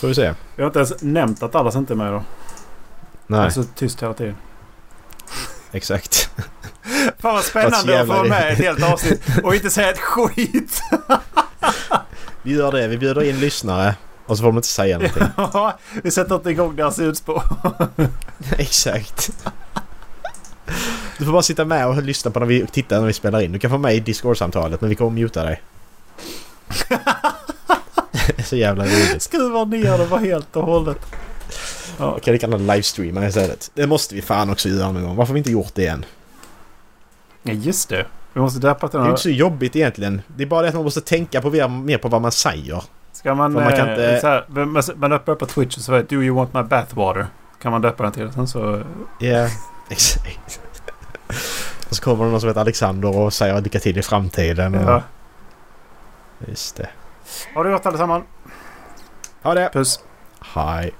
Får vi se. Jag har inte ens nämnt att Dallas inte är med då. Nej, Jag är så tyst hela tiden. exakt. (laughs) Fan vad spännande att få vara det- med i ett helt avsnitt och inte säga ett skit. (laughs) Vi gör det. Vi bjuder in lyssnare. Och så får de inte säga (laughs) någonting. Ja, vi sätter inte igång deras utspår. (laughs) exakt. Du får bara sitta med och lyssna på när vi tittar när vi spelar in. Du kan få med i Discord-samtalet men vi kommer muta dig. (laughs) Så jävla roligt. Skruva ner det bara helt och hållet. Ja. Okej, det kan ha livestreama istället. Det måste vi fan också göra någon gång. Varför har vi inte gjort det än? ja, just det. Vi måste döpa till Det är inte så jobbigt egentligen. Det är bara det att man måste tänka på mer på vad man säger. Ska man... Man kan eh, inte- så här, man, öppnar på Twitch och så det Do you want my bathwater? Kan man döpa den till. Sen så... Ja, (laughs) exakt. Och så kommer det någon som heter Alexander och säger lycka till i framtiden. Och... Ja. Just det. Har det gott allesammans. Ha det! Puss. Hej.